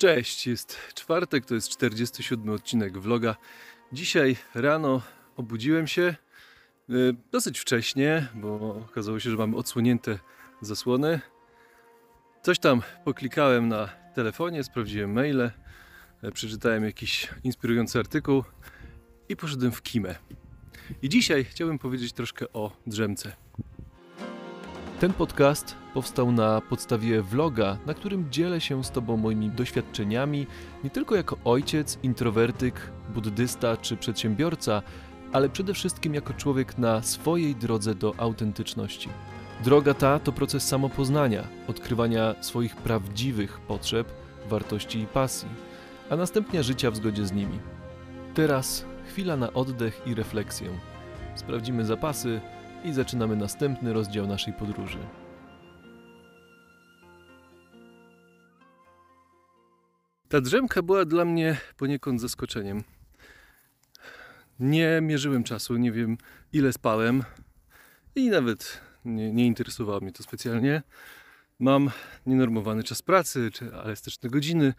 Cześć, jest czwartek, to jest 47 odcinek vloga. Dzisiaj rano obudziłem się y, dosyć wcześnie, bo okazało się, że mamy odsłonięte zasłony. Coś tam poklikałem na telefonie, sprawdziłem maile, y, przeczytałem jakiś inspirujący artykuł i poszedłem w kimę. I dzisiaj chciałbym powiedzieć troszkę o drzemce. Ten podcast powstał na podstawie vloga, na którym dzielę się z Tobą moimi doświadczeniami, nie tylko jako ojciec, introwertyk, buddysta czy przedsiębiorca, ale przede wszystkim jako człowiek na swojej drodze do autentyczności. Droga ta to proces samopoznania, odkrywania swoich prawdziwych potrzeb, wartości i pasji, a następnie życia w zgodzie z nimi. Teraz chwila na oddech i refleksję. Sprawdzimy zapasy i zaczynamy następny rozdział naszej podróży. Ta drzemka była dla mnie poniekąd zaskoczeniem. Nie mierzyłem czasu, nie wiem ile spałem i nawet nie, nie interesowało mnie to specjalnie. Mam nienormowany czas pracy, czy elastyczne godziny.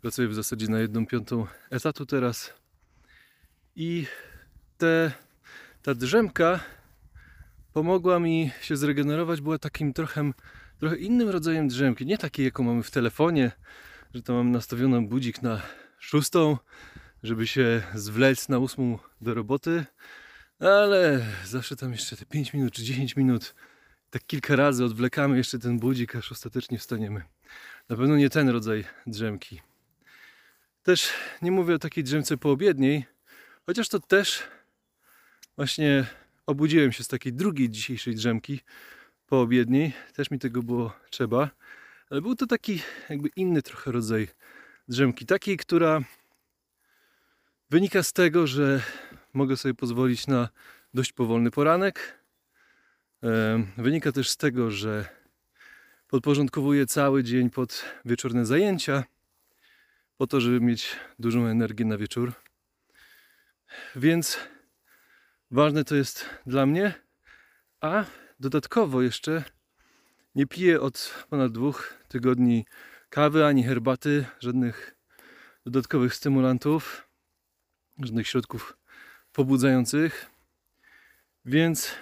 Pracuję w zasadzie na jedną piątą etatu teraz. I te, ta drzemka pomogła mi się zregenerować, była takim trochę, trochę innym rodzajem drzemki. Nie takiej, jaką mamy w telefonie, że to mam nastawioną budzik na szóstą, żeby się zwlec na ósmą do roboty, ale zawsze tam jeszcze te 5 minut czy 10 minut, tak kilka razy odwlekamy jeszcze ten budzik, aż ostatecznie wstaniemy. Na pewno nie ten rodzaj drzemki. Też nie mówię o takiej drzemce poobiedniej, chociaż to też właśnie obudziłem się z takiej drugiej dzisiejszej drzemki poobiedniej. Też mi tego było trzeba. Ale był to taki jakby inny trochę rodzaj drzemki. Takiej, która wynika z tego, że mogę sobie pozwolić na dość powolny poranek. Wynika też z tego, że podporządkowuję cały dzień pod wieczorne zajęcia, po to, żeby mieć dużą energię na wieczór. Więc ważne to jest dla mnie, a dodatkowo jeszcze nie piję od ponad dwóch tygodni kawy ani herbaty, żadnych dodatkowych stymulantów, żadnych środków pobudzających. Więc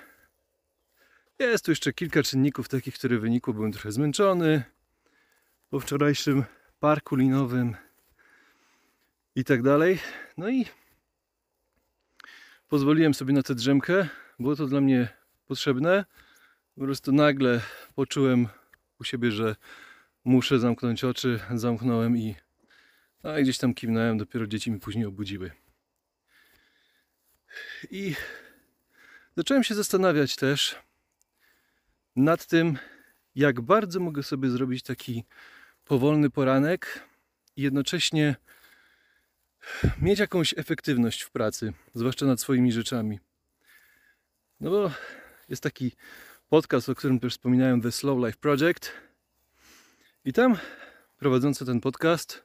jest tu jeszcze kilka czynników takich, które wynikło. Byłem trochę zmęczony po wczorajszym parku linowym i tak dalej. No i pozwoliłem sobie na tę drzemkę. Było to dla mnie potrzebne. Po prostu nagle poczułem u siebie, że muszę zamknąć oczy. Zamknąłem i a gdzieś tam kiwnąłem. Dopiero dzieci mi później obudziły. I zacząłem się zastanawiać też nad tym, jak bardzo mogę sobie zrobić taki powolny poranek i jednocześnie mieć jakąś efektywność w pracy, zwłaszcza nad swoimi rzeczami. No bo jest taki podcast, o którym też wspominałem, The Slow Life Project. I tam prowadzący ten podcast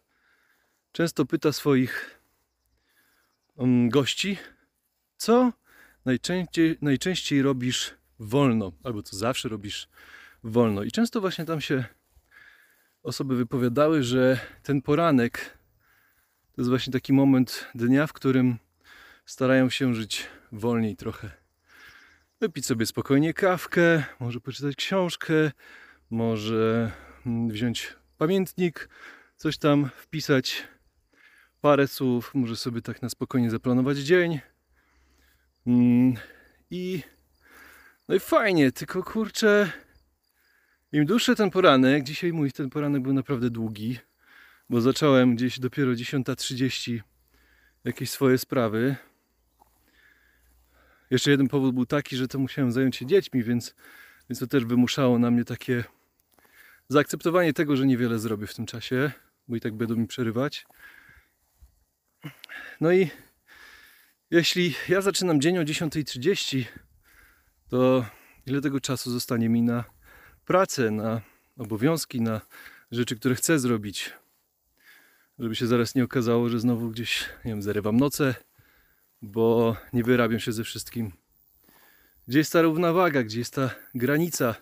często pyta swoich um, gości, co najczęściej, najczęściej robisz wolno, albo co zawsze robisz wolno. I często właśnie tam się osoby wypowiadały, że ten poranek to jest właśnie taki moment dnia, w którym starają się żyć wolniej trochę wypić sobie spokojnie kawkę, może poczytać książkę, może mm, wziąć pamiętnik, coś tam wpisać, parę słów, może sobie tak na spokojnie zaplanować dzień. Mm, I no i fajnie, tylko kurczę, im dłuższy ten poranek, dzisiaj mój ten poranek był naprawdę długi, bo zacząłem gdzieś dopiero 10.30 jakieś swoje sprawy. Jeszcze jeden powód był taki, że to musiałem zająć się dziećmi, więc, więc to też wymuszało na mnie takie zaakceptowanie tego, że niewiele zrobię w tym czasie, bo i tak będą mi przerywać. No i jeśli ja zaczynam dzień o 10.30, to ile tego czasu zostanie mi na pracę, na obowiązki, na rzeczy, które chcę zrobić? Żeby się zaraz nie okazało, że znowu gdzieś, nie wiem, zarywam noce, bo nie wyrabiam się ze wszystkim. Gdzie jest ta równowaga, gdzie jest ta granica,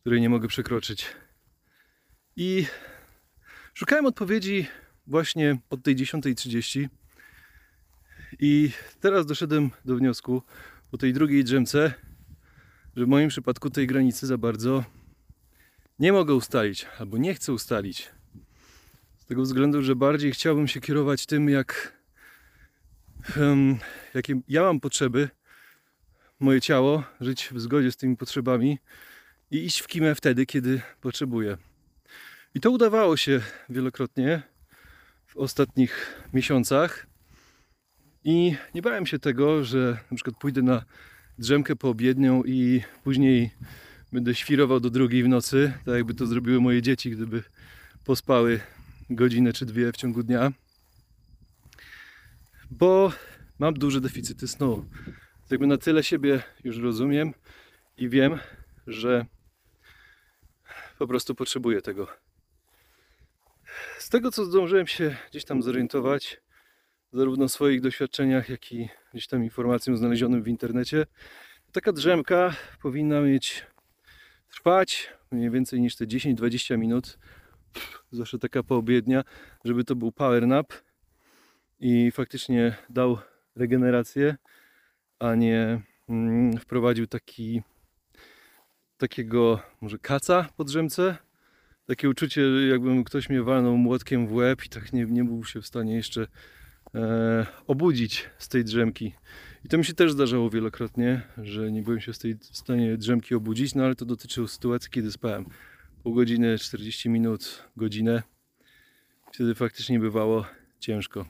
której nie mogę przekroczyć. I Szukałem odpowiedzi właśnie od tej 10.30 i teraz doszedłem do wniosku po tej drugiej drzemce, że w moim przypadku tej granicy za bardzo nie mogę ustalić albo nie chcę ustalić. Z tego względu, że bardziej chciałbym się kierować tym, jak em, jakie ja mam potrzeby, moje ciało, żyć w zgodzie z tymi potrzebami i iść w kimę wtedy, kiedy potrzebuję. I to udawało się wielokrotnie w ostatnich miesiącach. I nie bałem się tego, że na przykład pójdę na drzemkę poobiednią i później będę świrował do drugiej w nocy, tak jakby to zrobiły moje dzieci, gdyby pospały godzinę czy dwie w ciągu dnia. Bo mam duże deficyty snu. Jakby na tyle siebie już rozumiem i wiem, że po prostu potrzebuję tego. Z tego, co zdążyłem się gdzieś tam zorientować, zarówno w swoich doświadczeniach, jak i gdzieś tam informacjom znalezionym w internecie, taka drzemka powinna mieć trwać mniej więcej niż te 10-20 minut. Zawsze taka poobiednia, żeby to był power nap i faktycznie dał regenerację, a nie mm, wprowadził taki takiego może kaca po drzemce. Takie uczucie, jakbym ktoś mnie walnął młotkiem w łeb i tak nie, nie był się w stanie jeszcze e, obudzić z tej drzemki. I to mi się też zdarzało wielokrotnie, że nie byłem się w tej w stanie drzemki obudzić, no ale to dotyczyło sytuacji, kiedy spałem pół godziny, 40 minut, godzinę. Wtedy faktycznie bywało ciężko.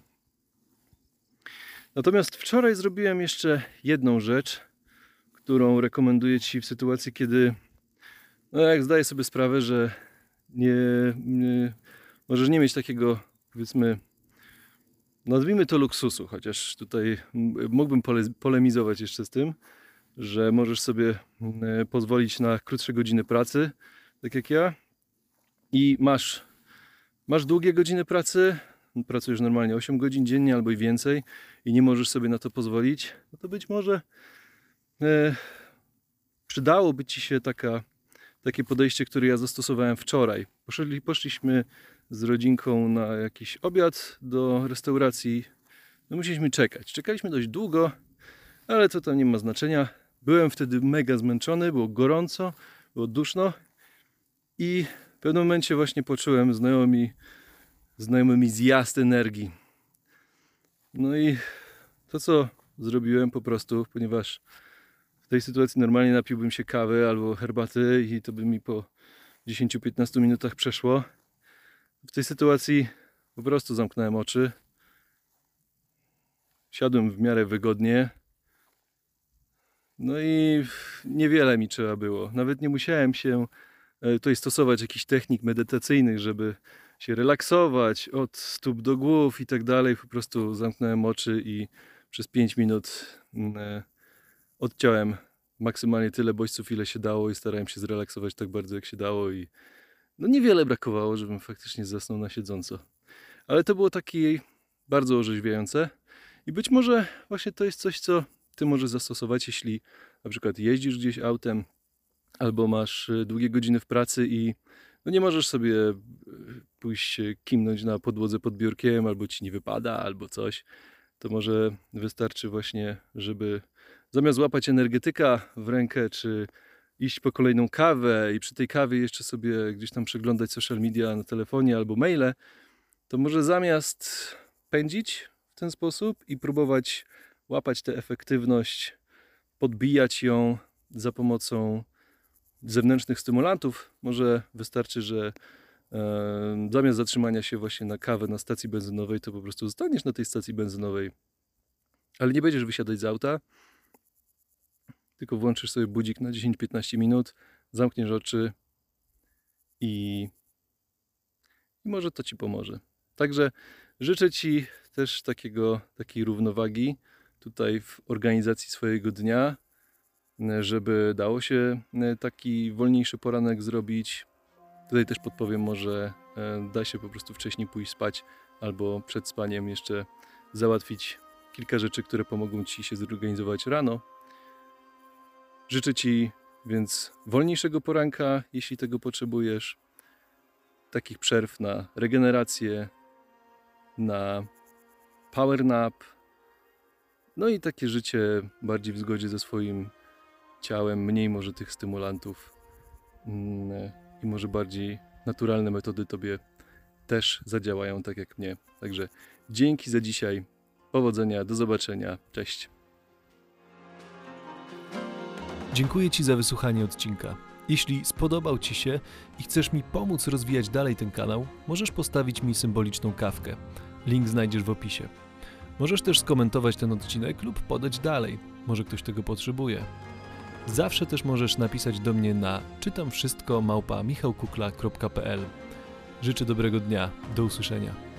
Natomiast wczoraj zrobiłem jeszcze jedną rzecz, którą rekomenduję Ci w sytuacji, kiedy, no jak zdaję sobie sprawę, że nie, nie możesz nie mieć takiego, powiedzmy, nazwijmy to luksusu, chociaż tutaj mógłbym pole, polemizować jeszcze z tym, że możesz sobie mm, pozwolić na krótsze godziny pracy, tak jak ja, i masz, masz długie godziny pracy, pracujesz normalnie 8 godzin dziennie albo i więcej i nie możesz sobie na to pozwolić, no to być może e, przydałoby Ci się taka, takie podejście, które ja zastosowałem wczoraj. Poszli, poszliśmy z rodzinką na jakiś obiad do restauracji. No musieliśmy czekać. Czekaliśmy dość długo, ale to tam nie ma znaczenia. Byłem wtedy mega zmęczony, było gorąco, było duszno i w pewnym momencie właśnie poczułem znajomi, znajomymi zjazd energii. No i to co zrobiłem po prostu, ponieważ w tej sytuacji normalnie napiłbym się kawy albo herbaty i to by mi po 10-15 minutach przeszło. W tej sytuacji po prostu zamknąłem oczy. Siadłem w miarę wygodnie. No i niewiele mi trzeba było. Nawet nie musiałem się tutaj stosować jakichś technik medytacyjnych, żeby się relaksować od stóp do głów i tak dalej. Po prostu zamknąłem oczy i przez 5 minut mm, e, odciąłem maksymalnie tyle bodźców, ile się dało i starałem się zrelaksować tak bardzo, jak się dało i no niewiele brakowało, żebym faktycznie zasnął na siedząco. Ale to było takie bardzo orzeźwiające i być może właśnie to jest coś, co ty możesz zastosować, jeśli na przykład jeździsz gdzieś autem albo masz e, długie godziny w pracy i no nie możesz sobie e, pójść kimnąć na podłodze pod biurkiem, albo ci nie wypada, albo coś, to może wystarczy właśnie, żeby zamiast łapać energetyka w rękę, czy iść po kolejną kawę i przy tej kawie jeszcze sobie gdzieś tam przeglądać social media na telefonie albo maile, to może zamiast pędzić w ten sposób i próbować łapać tę efektywność, podbijać ją za pomocą zewnętrznych stymulantów, może wystarczy, że e, zamiast zatrzymania się właśnie na kawę na stacji benzynowej, to po prostu zostaniesz na tej stacji benzynowej, ale nie będziesz wysiadać z auta, tylko włączysz sobie budzik na 10-15 minut, zamkniesz oczy i, i może to Ci pomoże. Także życzę Ci też takiego, takiej równowagi tutaj w organizacji swojego dnia, żeby dało się e, taki wolniejszy poranek zrobić. Tutaj też podpowiem, może e, da się po prostu wcześniej pójść spać albo przed spaniem jeszcze załatwić kilka rzeczy, które pomogą Ci się zorganizować rano. Życzę Ci więc wolniejszego poranka, jeśli tego potrzebujesz. takich przerw na regenerację, na power nap, no i takie życie bardziej w zgodzie ze swoim ciałem, mniej może tych stymulantów mm, i może bardziej naturalne metody tobie też zadziałają tak jak mnie. Także dzięki za dzisiaj. Powodzenia, do zobaczenia. Cześć. Dziękuję Ci za wysłuchanie odcinka. Jeśli spodobał Ci się i chcesz mi pomóc rozwijać dalej ten kanał, możesz postawić mi symboliczną kawkę. Link znajdziesz w opisie. Możesz też skomentować ten odcinek lub podać dalej. Może ktoś tego potrzebuje. Zawsze też możesz napisać do mnie na czytam wszystko małpa michałkukla.pl. Życzę dobrego dnia. Do usłyszenia.